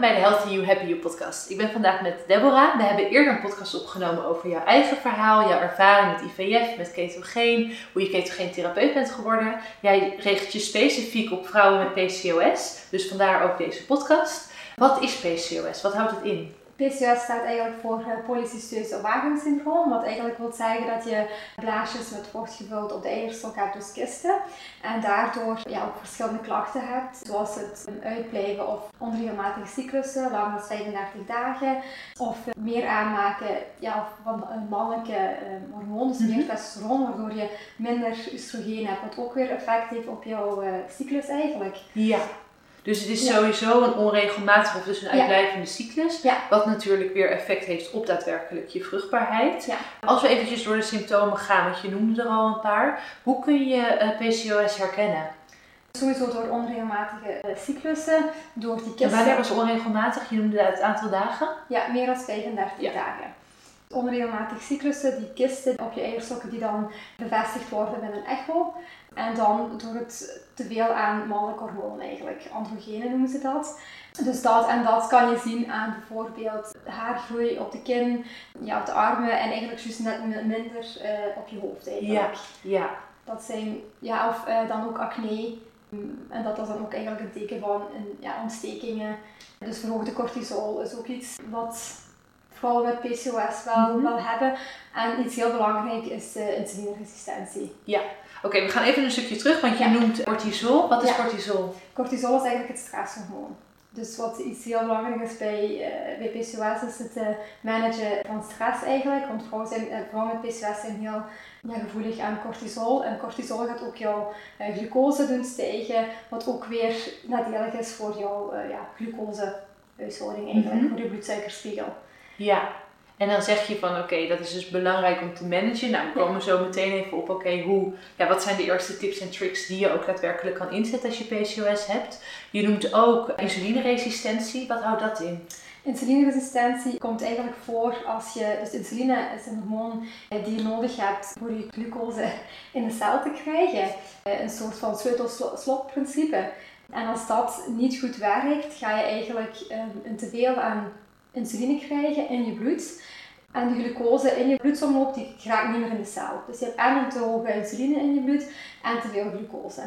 Bij de Healthy You Happy You podcast. Ik ben vandaag met Deborah. We hebben eerder een podcast opgenomen over jouw eigen verhaal, jouw ervaring met IVF, met ketogeen, hoe je ketogeen therapeut bent geworden. Jij richt je specifiek op vrouwen met PCOS, dus vandaar ook deze podcast. Wat is PCOS? Wat houdt het in? PCOS staat eigenlijk voor uh, polycysteus syndroom, wat eigenlijk wil zeggen dat je blaasjes met vocht gevuld op de eierstok hebt, dus kisten. En daardoor ja, ook verschillende klachten hebt, zoals het uitblijven of onregelmatige cyclussen, langer dan 35 dagen, of meer aanmaken ja, van een mannelijke hormoon, dus meer mhm. testosteron, waardoor je minder oestrogeen hebt, wat ook weer effect heeft op jouw cyclus eigenlijk. Ja. Dus het is sowieso een onregelmatige of dus een uitblijvende cyclus. Wat natuurlijk weer effect heeft op daadwerkelijk je vruchtbaarheid. Als we eventjes door de symptomen gaan, want je noemde er al een paar. Hoe kun je eh, PCOS herkennen? Sowieso door onregelmatige uh, cyclussen, door die kisten. En wanneer was onregelmatig? Je noemde het aantal dagen? Ja, meer dan 35 dagen. Onregelmatige cyclussen, die kisten op je eierstokken die dan bevestigd worden met een echo. En dan door het te veel aan mannelijk hormoon eigenlijk. Androgenen noemen ze dat. Dus dat en dat kan je zien aan bijvoorbeeld haargroei op de kin, ja, op de armen en eigenlijk juist net minder uh, op je hoofd eigenlijk. Ja, ja. Dat zijn, ja, of uh, dan ook acne. Mm, en dat is dan ook eigenlijk een teken van een, ja, ontstekingen. Dus verhoogde cortisol is ook iets wat vrouwen met PCOS wel, mm -hmm. wel hebben. En iets heel belangrijk is uh, insulineresistentie. Ja, Oké, we gaan even een stukje terug, want je noemt cortisol. Wat is cortisol? Cortisol is eigenlijk het stresshormoon. Dus wat iets heel belangrijk is bij, uh, bij PCOS is het uh, managen van stress eigenlijk. Want vrouwen, zijn, uh, vrouwen met PCOS zijn heel ja, gevoelig aan cortisol. En cortisol gaat ook jouw glucose doen stijgen, wat ook weer nadelig is voor jouw ja, glucosehuishouding eigenlijk, mm voor je bloedsuikerspiegel. Ja, en dan zeg je van oké, dat is dus belangrijk om te managen. Nou, we komen zo meteen even op oké, hoe, ja, wat zijn de eerste tips en tricks die je ook daadwerkelijk kan inzetten als je PCOS hebt. Je noemt ook insulineresistentie. Wat houdt dat in? Insulineresistentie komt eigenlijk voor als je, dus insuline is een hormoon eh, die je nodig hebt voor je glucose in de cel te krijgen. Eh, een soort van sleutel-slot-principe. En als dat niet goed werkt, ga je eigenlijk ehm, een teveel aan insuline krijgen in je bloed. En de glucose in je bloedsomloop die raakt niet meer in de cel. Dus je hebt en een te hoge insuline in je bloed en te veel glucose.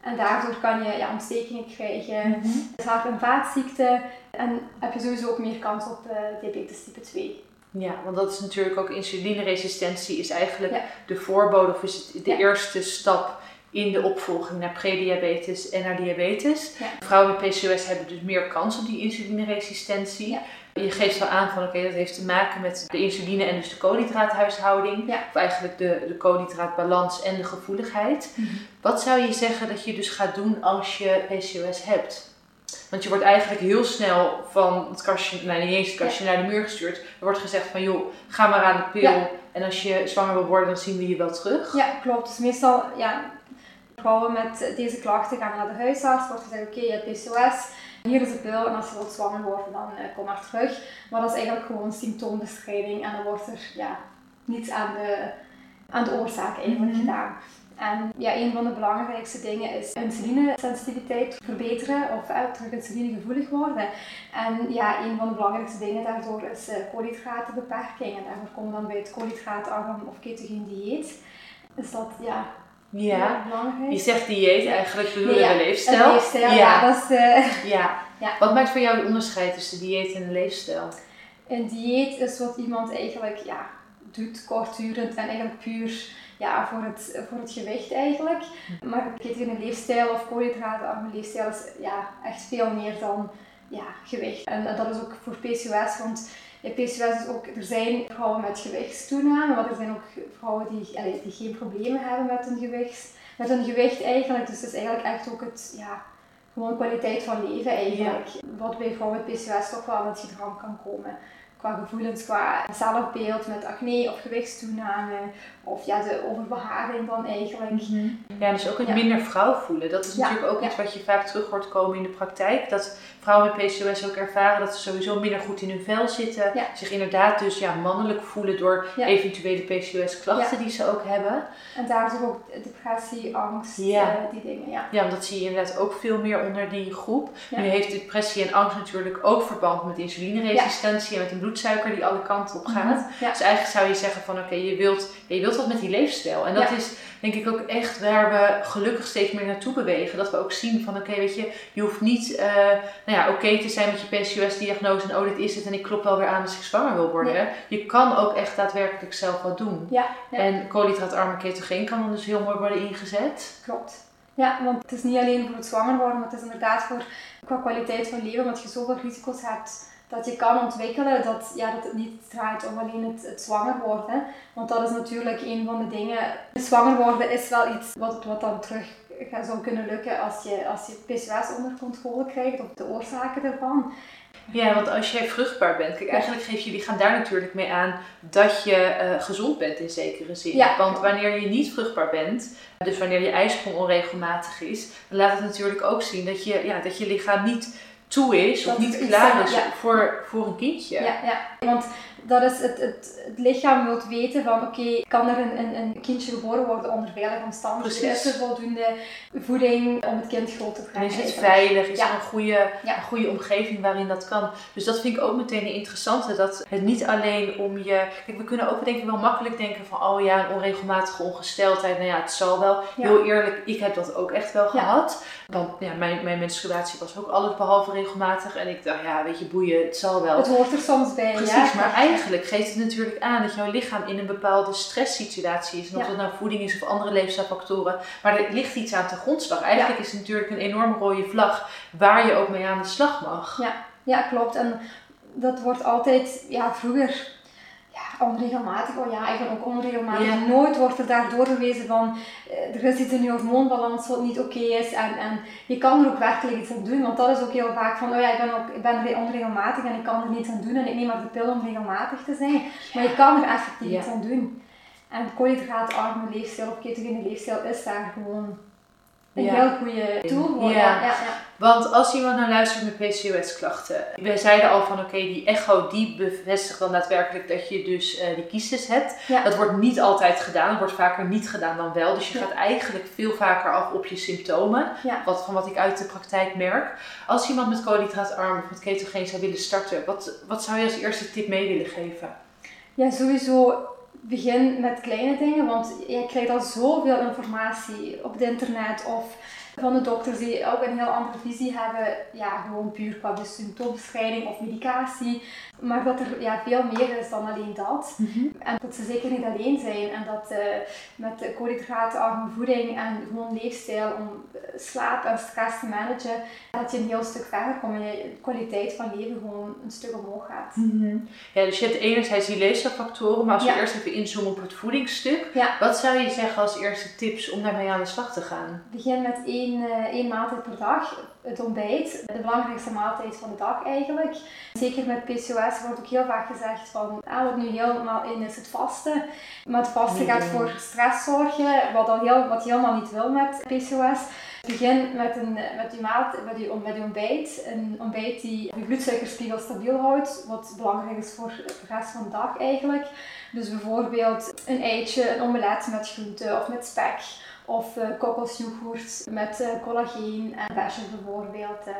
En daardoor kan je ja, ontstekingen krijgen, mm -hmm. hart- en vaatziekten en heb je sowieso ook meer kans op uh, diabetes type 2. Ja, want dat is natuurlijk ook insulineresistentie is eigenlijk de voorbode of is het de eerste stap in de opvolging naar prediabetes en naar diabetes. Vrouwen met PCOS hebben dus meer kans op die insulineresistentie. Je geeft wel aan van oké, dat heeft te maken met de insuline en dus de koolhydraathuishouding. Of eigenlijk de, de koolhydraatbalans en de gevoeligheid. Mhm. Wat zou je zeggen dat je dus gaat doen als je PCOS hebt? Want je wordt eigenlijk heel snel van het kastje, nou niet eens het kastje, naar de muur gestuurd. Er wordt gezegd van joh, ga maar aan de pil. En als je zwanger wil worden, dan zien we je wel terug. Ja, klopt. Dus meestal, ja, vrouwen met deze klachten gaan naar de huisarts. Wordt gezegd, oké, je hebt PCOS hier is de pil en als je wilt zwanger worden, dan uh, kom maar terug. Maar dat is eigenlijk gewoon symptoombestrijding en dan wordt er ja, niets aan de, aan de oorzaak eigenlijk mhm. gedaan. En ja, een van de belangrijkste dingen is insulinesensitiviteit verbeteren of uh, terug insulinegevoelig worden. En ja, een van de belangrijkste dingen daardoor is uh, koolhydratenbeperking. En daarvoor komen we dan bij het koolhydraatarm of ketogeen dieet. Is dat ja, ja, je zegt dieet eigenlijk, bedoel je nee, leefstijl? leefstijl, ja. dat is, uh, ja. ja. Wat maakt voor jou het onderscheid tussen dieet en leefstijl? Een dieet is wat iemand eigenlijk ja, doet, kortdurend en eigenlijk puur ja, voor, het, voor het gewicht eigenlijk. Hm. Maar in een leefstijl of koolhydratenarme leefstijl is ja, echt veel meer dan ja, gewicht. En dat is ook voor PCOS, want in PCOS is ook, er zijn vrouwen met gewichtstoename, maar er zijn ook vrouwen die, allee, die geen problemen hebben met hun gewicht, met hun gewicht eigenlijk. Dus het is eigenlijk echt ook het, ja, gewoon kwaliteit van leven eigenlijk. Wat bij vrouwen met PCOS toch wel aan het gedrag kan komen. Qua gevoelens, qua zelfbeeld met acne of gewichtstoename of ja, de overbeharing dan eigenlijk. Mhm. Ja, dus ook het minder vrouw voelen. Dat is natuurlijk ook iets wat je vaak terug hoort komen in de praktijk. Dat vrouwen met PCOS ook ervaren dat ze sowieso minder goed in hun vel zitten. Zich inderdaad dus ja, mannelijk voelen door eventuele PCOS-klachten die ze ook hebben. En daar is ook depressie, angst, uh, die dingen. Ja. ja, dat zie je inderdaad ook veel meer onder die groep. Nu heeft depressie en angst natuurlijk ook verband met insulineresistentie en met een bloedsuiker die alle kanten op gaat. Mhm. Dus eigenlijk zou je zeggen van oké, je, wilt, je wilt wat met die leefstijl. En dat is denk ik ook echt waar we gelukkig steeds meer naartoe bewegen. Dat we ook zien van oké, weet je, je hoeft niet uh, nou ja, oké te zijn met je PCOS-diagnose en oh dit is het en ik klop wel weer aan als ik zwanger wil worden. Je kan ook echt daadwerkelijk zelf wat doen. Ja, En koolhydraatarme ketogeen kan dan dus heel mooi worden ingezet. Klopt. Ja, want het is niet alleen voor het zwanger worden, maar het is inderdaad voor qua kwaliteit van leven, want je zoveel risico's hebt dat je kan ontwikkelen dat, ja, dat het niet draait om alleen het, het zwanger worden. Want dat is natuurlijk een van de dingen. Zwanger worden is wel iets wat, wat dan terug zou kunnen lukken als je, als je PCOS onder controle krijgt, of de oorzaken ervan. Ja, want als jij vruchtbaar bent, kijk, eigenlijk geeft je lichaam daar natuurlijk mee aan dat je uh, gezond bent in zekere zin. Ja. Want wanneer je niet vruchtbaar bent, dus wanneer je ijsprong onregelmatig is, dan laat het natuurlijk ook zien dat je, ja, dat je lichaam niet toe is of niet klaar is voor, voor een kindje. Ja, ja. want dat is het, het, het lichaam wil weten van oké, kan er een, een, een, kindje geboren worden onder veilige omstandigheden? Is er voldoende voeding om het kind groot te krijgen? is het veilig? Is er een goede, een goede omgeving waarin dat kan? Dus dat vind ik ook meteen een interessante. Dat het niet alleen om je... Kijk, we kunnen ook denk ik wel makkelijk denken van oh ja, een onregelmatige ongesteldheid. Nou ja, het zal wel. Heel eerlijk, ik heb dat ook echt wel gehad. Want ja, mijn, mijn menstruatie was ook alles behalve regelmatig. En ik dacht, ja, weet je, boeien, het zal wel. Het hoort er soms bij, Precies, maar eigenlijk geeft het natuurlijk aan dat jouw lichaam in een bepaalde stresssituatie is. En of ja. dat nou voeding is of andere leefstijlfactoren. Maar er ligt iets aan te grondslag. Eigenlijk is het natuurlijk een enorme rode vlag waar je ook mee aan de slag mag. Ja, ja klopt. En dat wordt altijd, ja, vroeger onregelmatig, oh ja, ik ben ook onregelmatig. Nooit wordt er daar doorgewezen van eh, er is iets in je hormoonbalans wat niet oké is en, en je kan er ook werkelijk iets aan doen. Want dat is ook heel vaak van, oh ja, ik ben, ook, ik ben onregelmatig en ik kan er niets aan doen en ik neem maar de pil om regelmatig te zijn. Maar je kan er effectief iets aan doen. En koolhydraatarme leefstijl of ketogene leefstijl is daar gewoon een heel goede tool Ja. Ja. Want als iemand nou luistert met PCOS-klachten, we zeiden al van oké, die echo die bevestigt dan daadwerkelijk dat je dus uh, die kiestes hebt. Dat wordt niet altijd gedaan, dat wordt vaker niet gedaan dan wel. Dus je gaat eigenlijk veel vaker af op je symptomen, wat, van wat ik uit de praktijk merk. Als iemand met koolhydraatarm of met ketogeen zou willen starten, wat, wat zou je als eerste tip mee willen geven? Ja, sowieso begin met kleine dingen, want je krijgt al zoveel informatie op het internet of van de dokters die ook een heel andere visie hebben, ja, gewoon puur qua de symptoombestrijding of medicatie. Maar dat er ja, veel meer is dan alleen dat. Mhm. En dat ze zeker niet alleen zijn. En dat uh, met koolhydraatarme voeding en gewoon leefstijl om eh, slaap en stress te managen, dat je een heel stuk verder komt en je kwaliteit van leven gewoon een stuk omhoog gaat. Mhm. Ja, dus je hebt enerzijds die leefstijlfactoren, maar als we eerst even inzoomen op het voedingsstuk, wat zou je zeggen als eerste tips om daarmee aan de slag te gaan? Begin met één, uh, één maaltijd per dag het ontbijt, de belangrijkste maaltijd van de dag eigenlijk. Zeker met PCOS wordt ook heel vaak gezegd van, ah, wat nu helemaal in is het vasten. Maar het vasten gaat voor stress zorgen, wat, al heel, wat je helemaal niet wil met PCOS. Begin met, een, met, maat, met, je ontbijt. Een ontbijt die je bloedsuikerspiegel stabiel houdt, wat belangrijk is voor de rest van de dag eigenlijk. Dus bijvoorbeeld een eitje, een omelet met groenten of met spek. Of uh, kokosjoghurt met uh, collageen en besjes bijvoorbeeld. Uh,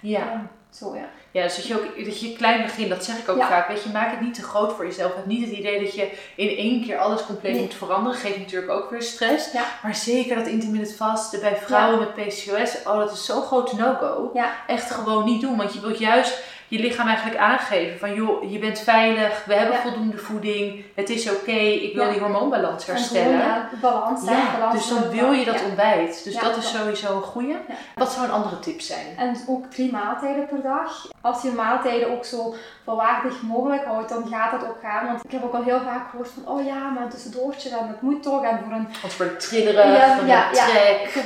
ja. zo, ja. Ja, dus dat je ook dat je klein begint, dat zeg ik ook vaak. Weet je, maak het niet te groot voor jezelf. Heb niet het idee dat je in één keer alles compleet moet veranderen. Geeft natuurlijk ook weer stress. Ja. Maar zeker dat intermittent vasten bij vrouwen met PCOS, oh dat is zo'n grote no-go. Echt gewoon niet doen. Want je wilt juist je lichaam eigenlijk aangeven van joh, je bent veilig, we hebben voldoende voeding, het is oké, ik wil die hormoonbalans herstellen. Ja, balans. Ja, balans dus dan wil je dat ontbijt. Dus dat is sowieso een goede. Wat zou een andere tip zijn? En ook drie maaltijden per dag. Als je maaltijden ook zo volwaardig mogelijk houdt, dan gaat dat ook gaan. Want ik heb ook al heel vaak gehoord van, oh ja, maar een tussendoortje, dan dat moet toch. En voor een... Want voor een trilleren, ja, voor ja, een trek.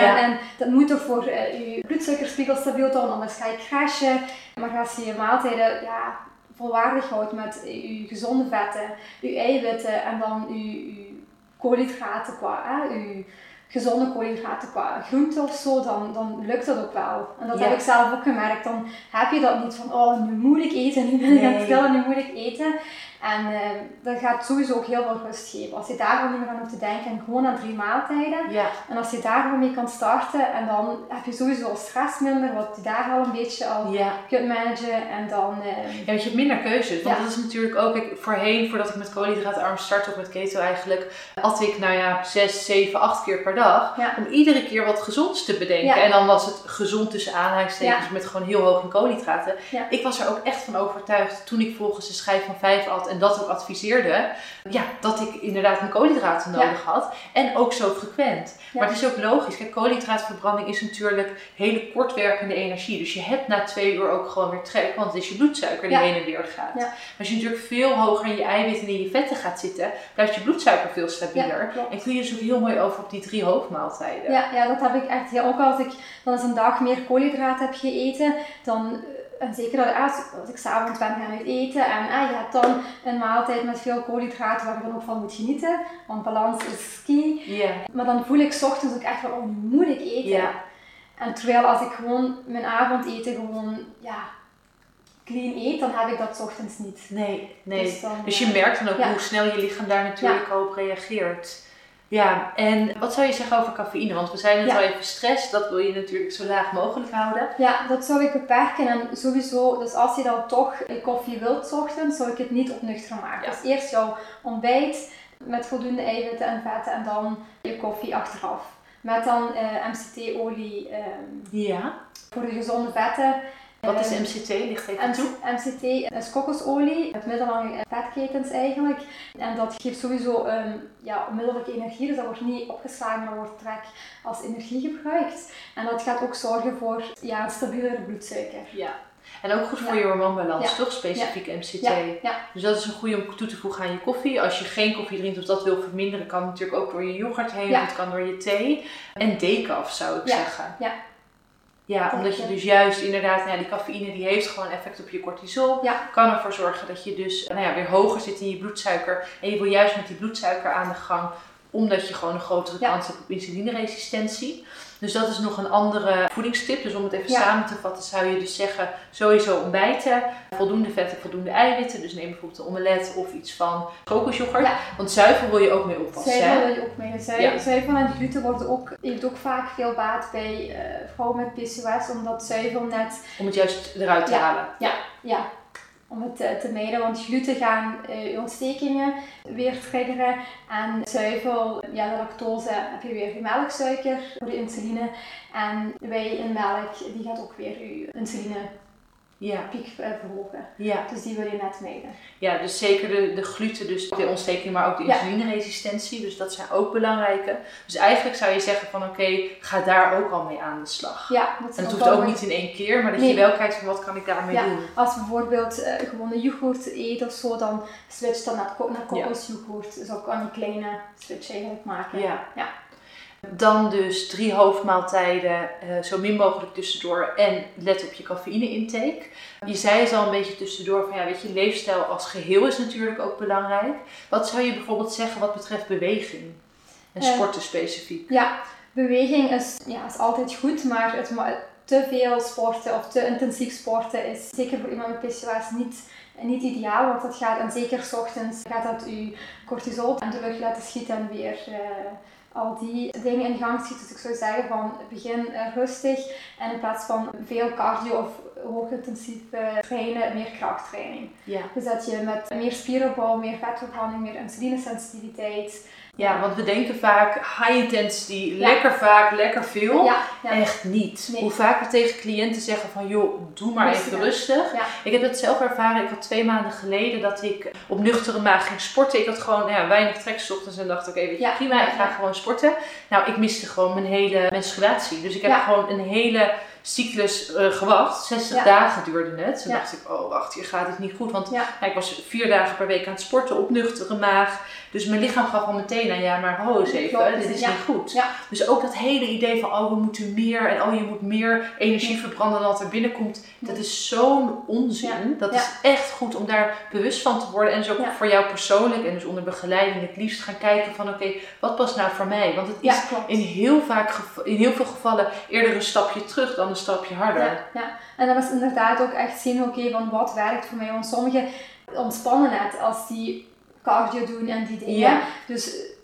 En, en, dat moet toch voor uh, je bloedsuikerspiegel stabiel houden, anders ga je crashen. Maar als je je maaltijden ja, volwaardig houdt met je gezonde vetten, je eiwitten en dan je, koolhydraten qua, hè, je gezonde koolhydraten qua groente of zo, dan, dan lukt dat ook wel. En dat heb ik zelf ook gemerkt. Dan heb je dat niet van, oh, nu moet ik eten, nu ben ik aan het nu moet ik eten. En uh, dat gaat sowieso ook heel veel rust geven. Als je daar gewoon niet meer aan hoeft te denken en gewoon aan drie maaltijden. Ja. En als je daar gewoon mee kan starten en dan heb je sowieso stress minder, wat je daar al een beetje al ja. kunt managen. En dan... Uh, ja, want je hebt minder keuzes. Want dat is natuurlijk ook, ik, voorheen, voordat ik met koolhydraatarm startte of met keto eigenlijk, at ik nou ja, zes, zeven, acht keer per dag. Om iedere keer wat gezonds te bedenken. En dan was het gezond tussen aanhalingstekens met gewoon heel hoog in koolhydraten. Ik was er ook echt van overtuigd toen ik volgens de schijf van vijf at en dat ook adviseerde, ja, dat ik inderdaad mijn koolhydraten nodig had. En ook zo frequent. Maar het is ook logisch. Kijk, koolhydraatverbranding is natuurlijk hele kortwerkende energie. Dus je hebt na twee uur ook gewoon weer trek, want het is je bloedsuiker die heen en weer gaat. Als je natuurlijk veel hoger in je eiwitten en in je vetten gaat zitten, blijft je bloedsuiker veel stabieler. en kun je dus ook heel mooi over op die drie hoofdmaaltijden. Ja, ja dat heb ik echt heel. Ook als ik dan eens een dag meer koolhydraten heb gegeten, dan en zeker als, als ik s'avonds ben gaan uit eten en ah, je hebt dan een maaltijd met veel koolhydraten waar je dan ook van moet genieten, want balans is key. Yeah. Maar dan voel ik ochtends ook echt van, oh moet ik eten. Yeah. En terwijl als ik gewoon mijn avondeten gewoon, ja, clean eet, dan heb ik dat ochtends niet. Nee, nee. Dus, dus je eh, merkt dan ook hoe snel je lichaam daar natuurlijk op reageert. Ja, en wat zou je zeggen over cafeïne? Want we zijn net al even stress, dat wil je natuurlijk zo laag mogelijk houden. Ja, dat zou ik beperken en sowieso, dus als je dan toch koffie wilt ochtend, zou ik het niet op nuchter maken. Dus eerst jouw ontbijt met voldoende eiwitten en vetten en dan je koffie achteraf. Met dan eh, MCT-olie um, ja. voor de gezonde vetten wat is MCT? Ligt even toe. MCT is kokosolie, het middellange vetketens eigenlijk. En dat geeft sowieso um, ja, onmiddellijke energie, dus dat wordt niet opgeslagen, maar wordt trek als energie gebruikt. En dat gaat ook zorgen voor ja, een stabielere bloedsuiker. Ja. En ook goed voor je hormoonbalans, toch? Specifiek MCT. Ja. Dus dat is een goede om toe te voegen aan je koffie. Als je geen koffie drinkt of dat wil verminderen, kan het natuurlijk ook door je yoghurt heen, of het kan door je thee. En decaf zou ik zeggen. Ja, ja, omdat je dus juist inderdaad, nou ja, die cafeïne die heeft gewoon effect op je cortisol. Ja. Kan ervoor zorgen dat je dus nou ja, weer hoger zit in je bloedsuiker. En je wil juist met die bloedsuiker aan de gang, omdat je gewoon een grotere kans hebt op insulineresistentie. Dus dat is nog een andere voedingstip. Dus om het even samen te vatten, zou je dus zeggen: sowieso ontbijten, voldoende vetten, voldoende eiwitten. Dus neem bijvoorbeeld een omelet of iets van kokosjoghurt. Want zuivel wil je ook mee oppassen. Zuivel wil je ook mee. Zuivel, zuivel en gluten worden ook, heeft ook vaak veel baat bij uh, vrouwen met PCOS, omdat zuivel net. Om het juist eruit te halen. Ja, ja om het te, te mijden, want gluten gaan uh, je ontstekingen weer triggeren en zuivel, ja de lactose heb je weer je melksuiker voor de insuline. En wij in melk die gaat ook weer je insuline ja. piek eh, verhogen. Ja. Dus die wil je net meten. Ja, dus zeker de, de gluten, dus de ontsteking, maar ook de insulineresistentie. Dus dat zijn ook belangrijke. Dus eigenlijk zou je zeggen van oké, ga daar ook al mee aan de slag. Ja, dat en het hoeft ook niet in één keer, maar dat je wel kijkt van wat kan ik daarmee ja. doen. Als we bijvoorbeeld uh, gewoon een yoghurt eet of zo, dan switch dan naar, naar kokosyoghurt. Dus ook aan die kleine switch eigenlijk maken. Ja. ja. Dan dus drie hoofdmaaltijden, uh, zo min mogelijk tussendoor en let op je cafeïne-intake. Je zei het al een beetje tussendoor van ja, weet je, leefstijl als geheel is natuurlijk ook belangrijk. Wat zou je bijvoorbeeld zeggen wat betreft beweging en eh, sporten specifiek? Ja, beweging is, ja, is altijd goed, maar het, te veel sporten of te intensief sporten is zeker voor iemand met PCOS niet, niet ideaal, want dat gaat, en zeker s ochtends, gaat dat je cortisol aan de lucht laten schieten en weer... Uh, al die dingen in gang schiet. Dus ik zou zeggen van begin eh, rustig en in plaats van veel cardio of hoogintensief trainen, meer krachttraining. Ja. Dus dat je met meer spieropbouw, meer vetverbranding, meer insulinesensitiviteit, ja, want we denken vaak high intensity, lekker vaak, lekker veel. Ja, Echt niet. Hoe vaak we tegen cliënten zeggen van joh, doe maar even rustig. Ik heb dat zelf ervaren. Ik had twee maanden geleden dat ik op nuchtere maag ging sporten. Ik had gewoon ja, weinig trek ochtends en dacht oké, weet je, prima, ik ga gewoon sporten. Nou, ik miste gewoon mijn hele menstruatie. Dus ik heb gewoon een hele cyclus uh, gewacht. 60 dagen duurde het. Toen dacht ik, oh wacht, hier gaat het niet goed. Want ik was vier dagen per week aan het sporten op nuchtere maag. Dus mijn lichaam gaf al meteen aan, ja maar ho eens even, dit is niet goed. Dus ook dat hele idee van, oh we moeten meer en oh je moet meer energie verbranden dan wat er binnenkomt. Dat is zo'n onzin. Dat is echt goed om daar bewust van te worden. En dus ook voor jou persoonlijk en dus onder begeleiding het liefst gaan kijken van, oké, wat past nou voor mij? Want het is in, heel vaak, in heel veel gevallen eerder een stapje terug dan een stapje harder. Ja, en dat was inderdaad ook echt zien, oké, van wat werkt voor mij. Want sommigen ontspannen net als die cardio doen en die dingen. Ja. Dus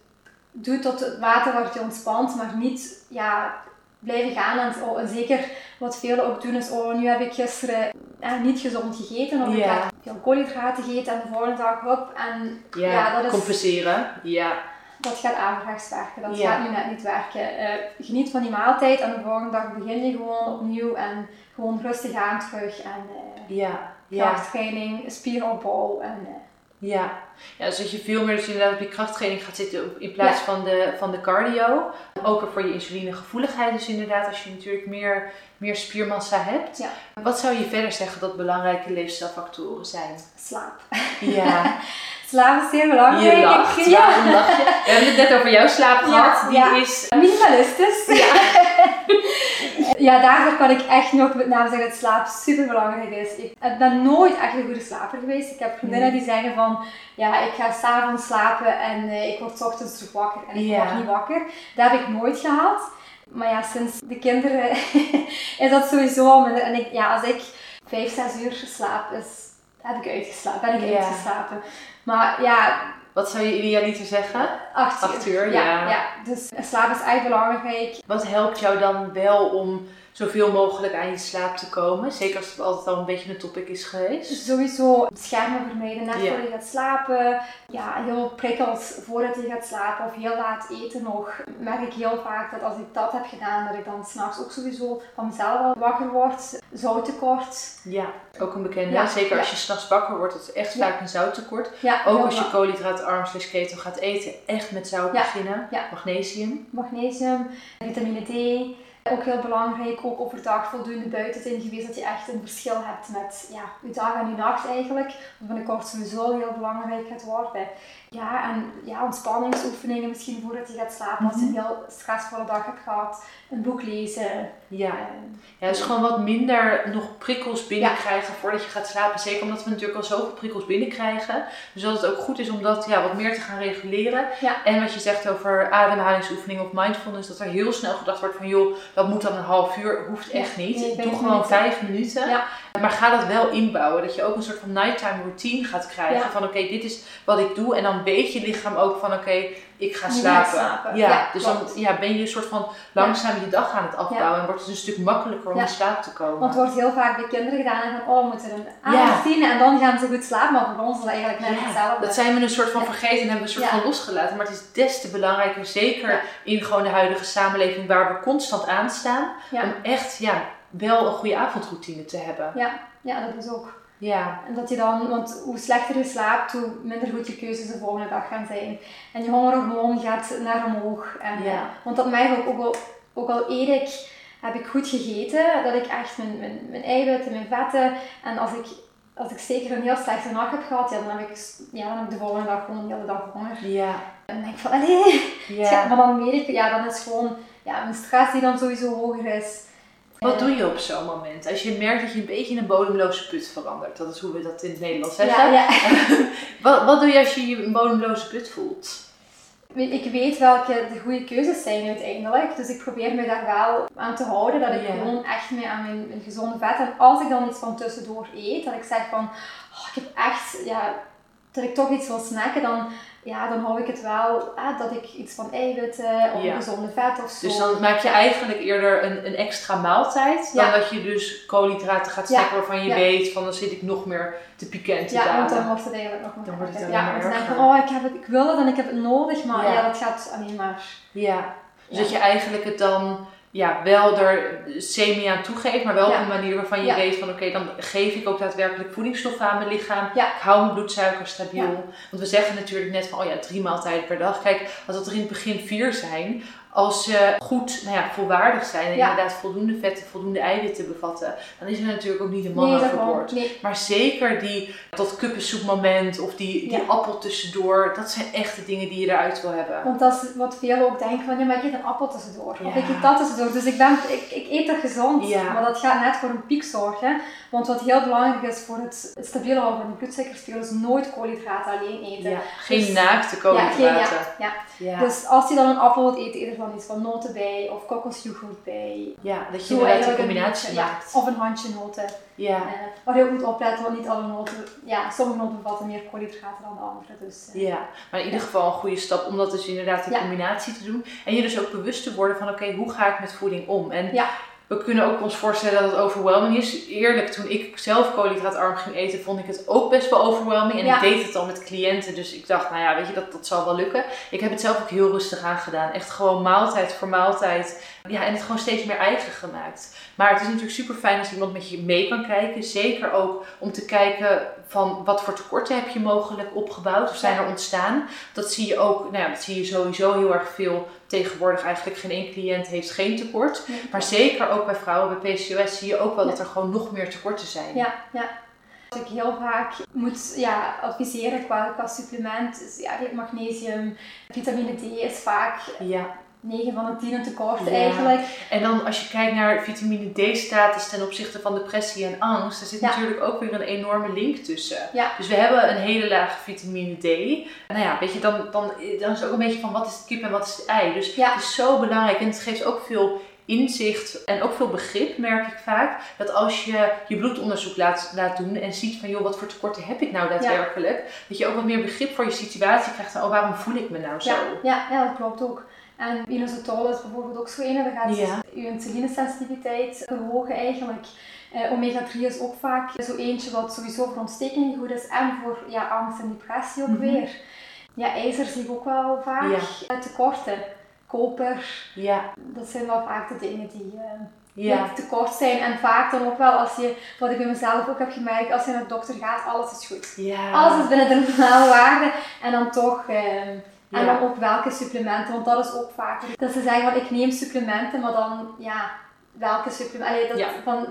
doe tot het water wordt je ontspant, maar niet ja, blijven gaan. En, oh, en zeker wat velen ook doen is, oh nu heb ik gisteren eh, niet gezond gegeten of ik heb veel koolhydraten gegeten en de volgende dag op. En, ja, dat is, compenseren. Ja. Dat gaat averechts werken, dat gaat nu net niet werken. Uh, geniet van die maaltijd en de volgende dag begin je gewoon opnieuw en gewoon rustig aan terug. En uh, ja. krachttraining, spieropbouw en... Uh, ja. ja, dus dat je veel meer dus inderdaad op je krachttraining gaat zitten in plaats van, de, van de cardio. Ook voor je insulinegevoeligheid dus inderdaad als je natuurlijk meer, meer spiermassa hebt. Ja. Wat zou je verder zeggen dat belangrijke leefstijlfactoren zijn? Slaap. Ja. slaap is zeer belangrijk. Je lacht, ja. lach je? We hebben het net over jouw slaap gehad. Die is... Minimalistisch. Ja. ja, daarvoor kan ik echt nog met name zeggen dat slaap super belangrijk is. Ik ben nooit echt een goede slaper geweest. Ik heb vriendinnen die zeggen van, ja, ik ga s'avonds slapen en uh, ik word ochtends terug wakker en ik word niet wakker. Dat heb ik nooit gehad. Maar ja, sinds de kinderen is dat sowieso En ik, ja, als ik vijf, zes uur slaap, is, heb ik uitgeslapen, ben ik uitgeslapen. Maar ja, wat zou je idealiter zeggen? Acht uur. ja, ja. ja. Dus slaap is eigenlijk belangrijk. Wat helpt jou dan wel om zoveel mogelijk aan je slaap te komen. Zeker als het altijd al een beetje een topic is geweest. Sowieso schermen vermijden net voordat je gaat slapen. Ja, heel prikkels voordat je gaat slapen of heel laat eten nog. Merk ik heel vaak dat als ik dat heb gedaan, dat ik dan s'nachts ook sowieso van mezelf wel wakker word. Zouttekort. Ja, ook een bekende. Zeker als je s'nachts wakker wordt, het is echt vaak een zouttekort. ook als je koolhydraatarm slash keto gaat eten, echt met zout beginnen. Magnesium. Magnesium, vitamine D. Ook heel belangrijk, ook overdag voldoende buiten zijn geweest, dat je echt een verschil hebt met ja, je dag en je nacht eigenlijk. Wat binnenkort sowieso heel belangrijk gaat worden. Ja, en ja, ontspanningsoefeningen misschien voordat je gaat slapen. Als je mhm. een heel stressvolle dag hebt gehad, een boek lezen. Ja, ja dus gewoon wat minder nog prikkels binnenkrijgen voordat je gaat slapen. Zeker omdat we natuurlijk al zoveel prikkels binnenkrijgen. Dus dat het ook goed is om dat ja, wat meer te gaan reguleren. En wat je zegt over ademhalingsoefeningen of mindfulness, dat er heel snel gedacht wordt van joh, dat moet dan een half uur, hoeft echt niet. Doe gewoon vijf minuten. Maar ga dat wel inbouwen. Dat je ook een soort van nighttime routine gaat krijgen. Van oké, dit is wat ik doe. En dan weet je lichaam ook van oké, ik ga slapen. Ja, dus dan ja, ben je een soort van langzaam je dag aan het afbouwen. En wordt het een stuk makkelijker om in slaap te komen. Want het wordt heel vaak bij kinderen gedaan. En van oh, we moeten een avondroutine. En dan gaan ze goed slapen. Maar voor ons is dat eigenlijk net hetzelfde. Dat zijn we een soort van vergeten en hebben we een soort van losgelaten. Maar het is des te belangrijker. Zeker in gewoon de huidige samenleving waar we constant aanstaan. Om echt ja, wel een goede avondroutine te hebben. Ja, ja dat is ook. Ja. En dat je dan, want hoe slechter je slaapt, hoe minder goed je keuzes de volgende dag gaan zijn. En je hongerhormoon gaat naar omhoog. En, ja. Want dat mij ook, ook al, ook al eet ik, heb ik goed gegeten, dat ik echt mijn, mijn, mijn eiwitten, mijn vetten, en als ik, als ik zeker een heel slechte nacht heb gehad, ja, dan, heb ik, ja, dan heb ik de volgende dag gewoon de hele dag honger. Ja. En dan denk ik van, allee, ja. maar dan weet ik, ja, dan is gewoon ja, mijn stress die dan sowieso hoger is. Wat doe je op zo'n moment? Als je merkt dat je een beetje in een bodemloze put verandert. Dat is hoe we dat in het Nederlands zeggen. Ja, ja. wat, wat doe je als je je een bodemloze put voelt? Ik weet welke de goede keuzes zijn uiteindelijk. Dus ik probeer me daar wel aan te houden. Dat ik gewoon echt mee aan mijn, mijn, gezonde vet. En als ik dan iets van tussendoor eet, dat ik zeg van, oh, ik heb echt, ja, dat ik toch iets wil snacken, dan ja, dan hou ik het wel ah, dat ik iets van eiwitten of ja. gezonde vet of zo. Dus dan maak je eigenlijk eerder een, een extra maaltijd dan dat je dus koolhydraten gaat snacken waarvan je weet van dan zit ik nog meer te pikant te Ja, want dan wordt het eigenlijk nog meer Dan wordt het ja, dan denk van oh ik, heb het, ik wil het en ik heb het nodig, maar ja, dat gaat alleen maar. Ja, dus dat je eigenlijk het dan ja, wel er semi aan toegeeft, maar wel op een manier waarvan je weet van oké, dan geef ik ook daadwerkelijk voedingsstoffen aan mijn lichaam. Ik hou mijn bloedsuiker stabiel. Want we zeggen natuurlijk net van oh ja, drie maaltijden per dag. Kijk, als dat er in het begin vier zijn, als ze goed, nou ja, volwaardig zijn en inderdaad voldoende vetten, voldoende eiwitten bevatten, dan is er natuurlijk ook niet een man nee, overboord. Nee. Maar zeker die tot kuppensoepmoment of die, die appel tussendoor, dat zijn echt de dingen die je eruit wil hebben. Want dat is wat veel ook denken van, ja, maar ik eet een appel tussendoor. Of ik eet dat tussendoor. Dus ik, ben, ik, ik eet er gezond. Maar dat gaat net voor een piek zorgen. Want wat heel belangrijk is voor het, stabiele houden van de bloedsuikerspiegel is nooit koolhydraten alleen eten. geen dus, naakte koolhydraten. Ja, ja, Dus als je dan een appel wilt eten, dan iets van noten bij of kokosyoghurt bij. Ja, dat je inderdaad een combinatie maakt. of een handje noten. Ja. Uh, waar je ook moet opletten, want niet alle noten, ja, sommige noten bevatten meer koolhydraten dan de andere. Dus, uh, ja, maar in ieder geval een goede stap om dat dus inderdaad in combinatie te doen. En je dus ook bewust te worden van oké, hoe ga ik met voeding om? En we kunnen ook ons voorstellen dat het overwhelming is. Eerlijk, toen ik zelf koolhydraatarm ging eten, vond ik het ook best wel overwhelming. En ik deed het al met cliënten, dus ik dacht, nou ja, weet je, dat, dat zal wel lukken. Ik heb het zelf ook heel rustig aangedaan. Echt gewoon maaltijd voor maaltijd. Ja, en het gewoon steeds meer eigen gemaakt. Maar het is natuurlijk super fijn als iemand met je mee kan kijken. Zeker ook om te kijken van wat voor tekorten heb je mogelijk opgebouwd of zijn er ontstaan. Dat zie je ook, nou ja, dat zie je sowieso heel erg veel tegenwoordig. Eigenlijk geen één cliënt heeft geen tekort. Maar zeker ook bij vrouwen bij PCOS zie je ook wel dat er gewoon nog meer tekorten zijn. Ja, ja. Wat ik heel vaak moet ja, adviseren qua, qua supplement is ja, magnesium, vitamine D is vaak ja. 9 van de 10 tekort eigenlijk. En dan als je kijkt naar vitamine D-status ten opzichte van depressie en angst, er zit natuurlijk ook weer een enorme link tussen. Ja. Dus we hebben een hele lage vitamine D. Nou ja, weet je, dan, dan, dan is het ook een beetje van wat is het kip en wat is het ei. Dus het is zo belangrijk en het geeft ook veel inzicht en ook veel begrip, merk ik vaak. Dat als je je bloedonderzoek laat, laat doen en ziet van, joh, wat voor tekorten heb ik nou daadwerkelijk? Dat je ook wat meer begrip voor je situatie krijgt. Van, oh, waarom voel ik me nou zo? Ja, ja, dat klopt ook. En inositol is bijvoorbeeld ook zo een. Dan gaat ja. dus je insulinesensitiviteit verhogen eigenlijk. Uh, Omega-3 is ook vaak zo eentje wat sowieso voor ontstekingen goed is en voor ja, angst en depressie ook mhm. weer. Ja, ijzer zie ik ook wel vaak. Ja. Tekorten. Koper. Ja. Dat zijn wel vaak de dingen die... Uh, ja. tekort zijn. En vaak dan ook wel als je, wat ik bij mezelf ook heb gemerkt, als je naar de dokter gaat, alles is goed. Ja. Alles is binnen de normale waarde. En dan toch, uh, en dan ook welke supplementen, want dat is ook vaak. Dat ze zeggen van ik neem supplementen, maar dan ja, welke supplementen. Allee, dat, ja. van,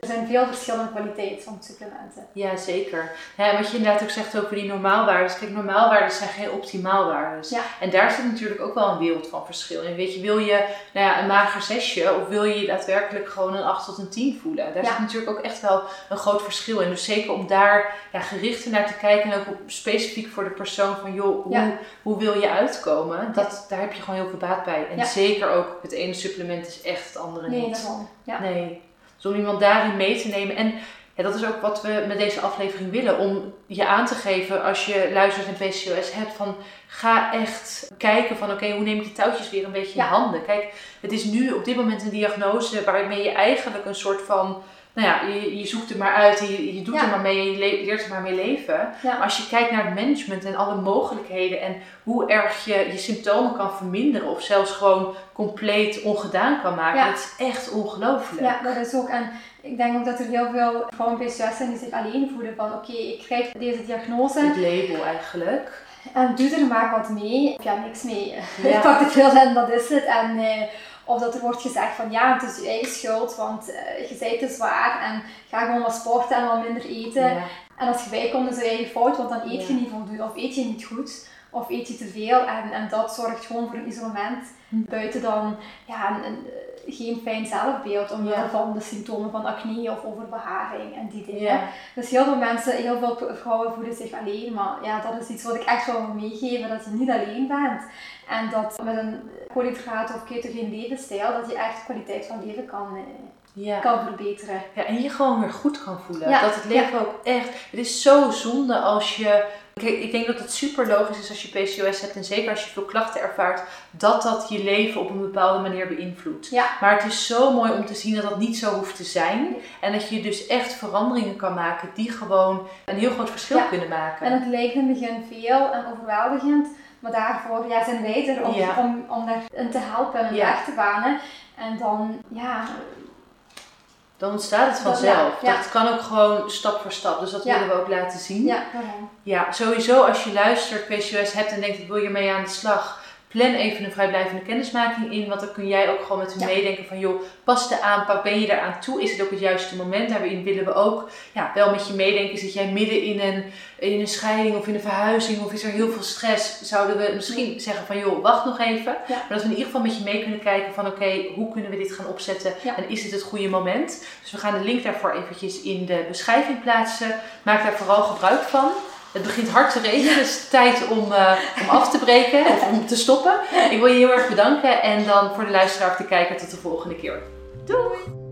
er zijn veel verschillende kwaliteiten van supplementen. Ja, zeker. Ja, wat je inderdaad ook zegt over die normaalwaarden. Kijk, normaalwaarden zijn geen optimaalwaarden. Ja. En daar zit natuurlijk ook wel een wereld van verschil in. Weet je, wil je nou ja, een mager zesje of wil je daadwerkelijk gewoon een 8 tot een 10 voelen? Daar zit natuurlijk ook echt wel een groot verschil in. Dus zeker om daar ja, gerichter naar te kijken en ook op, specifiek voor de persoon van joh, hoe, hoe wil je uitkomen? Dat, daar heb je gewoon heel veel baat bij. En zeker ook het ene supplement is echt het andere niet. Nee, daarom. Ja. Nee. Dus om iemand daarin mee te nemen. En ja, dat is ook wat we met deze aflevering willen. Om je aan te geven als je luistert en PCOS hebt. Van ga echt kijken van oké, hoe neem ik die touwtjes weer een beetje in handen. Kijk, het is nu op dit moment een diagnose waarmee je eigenlijk een soort van nou ja, je, je zoekt het maar uit je, je doet er maar mee je leert er maar mee leven. Maar als je kijkt naar het management en alle mogelijkheden en hoe erg je je symptomen kan verminderen of zelfs gewoon compleet ongedaan kan maken, dat is echt ongelooflijk. Ja, dat is ook. En ik denk ook dat er heel veel vrouwen PCOS zijn die zich alleen voelen van oké, ik krijg deze diagnose. Het label eigenlijk. En doe er maar wat mee. Of ja, niks mee. ik pak het en dat is het. En, eh, of dat er wordt gezegd van ja, het is je eigen schuld, want uh, je bent te zwaar en ga gewoon wat sporten en wat minder eten. En als je bijkomt, is het je eigen fout, want dan eet je niet voldoende of eet je niet goed of eet je te veel. En, en dat zorgt gewoon voor een isolement. Hm. Buiten dan ja, een, geen fijn zelfbeeld omwille van de symptomen van acne of overbeharing en die dingen. Dus heel veel mensen, heel veel vrouwen voelen zich alleen, maar ja, dat is iets wat ik echt wel wil meegeven, dat je niet alleen bent. En dat met een koolhydraat of ketogeen levensstijl, dat je echt kwaliteit van leven kan, eh, kan verbeteren. Ja, en je gewoon weer goed kan voelen. Dat het leven ook echt, het is zo zonde als je ik denk dat het super logisch is als je PCOS hebt en zeker als je veel klachten ervaart, dat dat je leven op een bepaalde manier beïnvloedt. Ja. Maar het is zo mooi om te zien dat dat niet zo hoeft te zijn. En dat je dus echt veranderingen kan maken die gewoon een heel groot verschil kunnen maken. En het lijkt in het begin veel en overweldigend. Maar daarvoor ja, zijn wij er om, om, om daarin te helpen en een weg te banen. En dan, ja, dan ontstaat het vanzelf. Dat kan ook gewoon stap voor stap. Dus dat willen we ook laten zien. Ja, ja, sowieso als je luistert, PCOS hebt en denkt ik wil je mee aan de slag plan even een vrijblijvende kennismaking in. Want dan kun jij ook gewoon met hem meedenken van joh, past de aanpak? Ben je eraan toe? Is het ook het juiste moment? Daarin willen we ook ja, wel met je meedenken. Zit jij midden in een, in een scheiding of in een verhuizing of is er heel veel stress? Zouden we misschien zeggen van joh, wacht nog even. Maar dat we in ieder geval met je mee kunnen kijken van oké, hoe kunnen we dit gaan opzetten? En is het het goede moment? Dus we gaan de link daarvoor eventjes in de beschrijving plaatsen. Maak daar vooral gebruik van. Het begint hard te regenen, dus tijd om, uh, om af te breken of om te stoppen. Ik wil je heel erg bedanken en dan voor de luisteraar te kijken tot de volgende keer. Doei!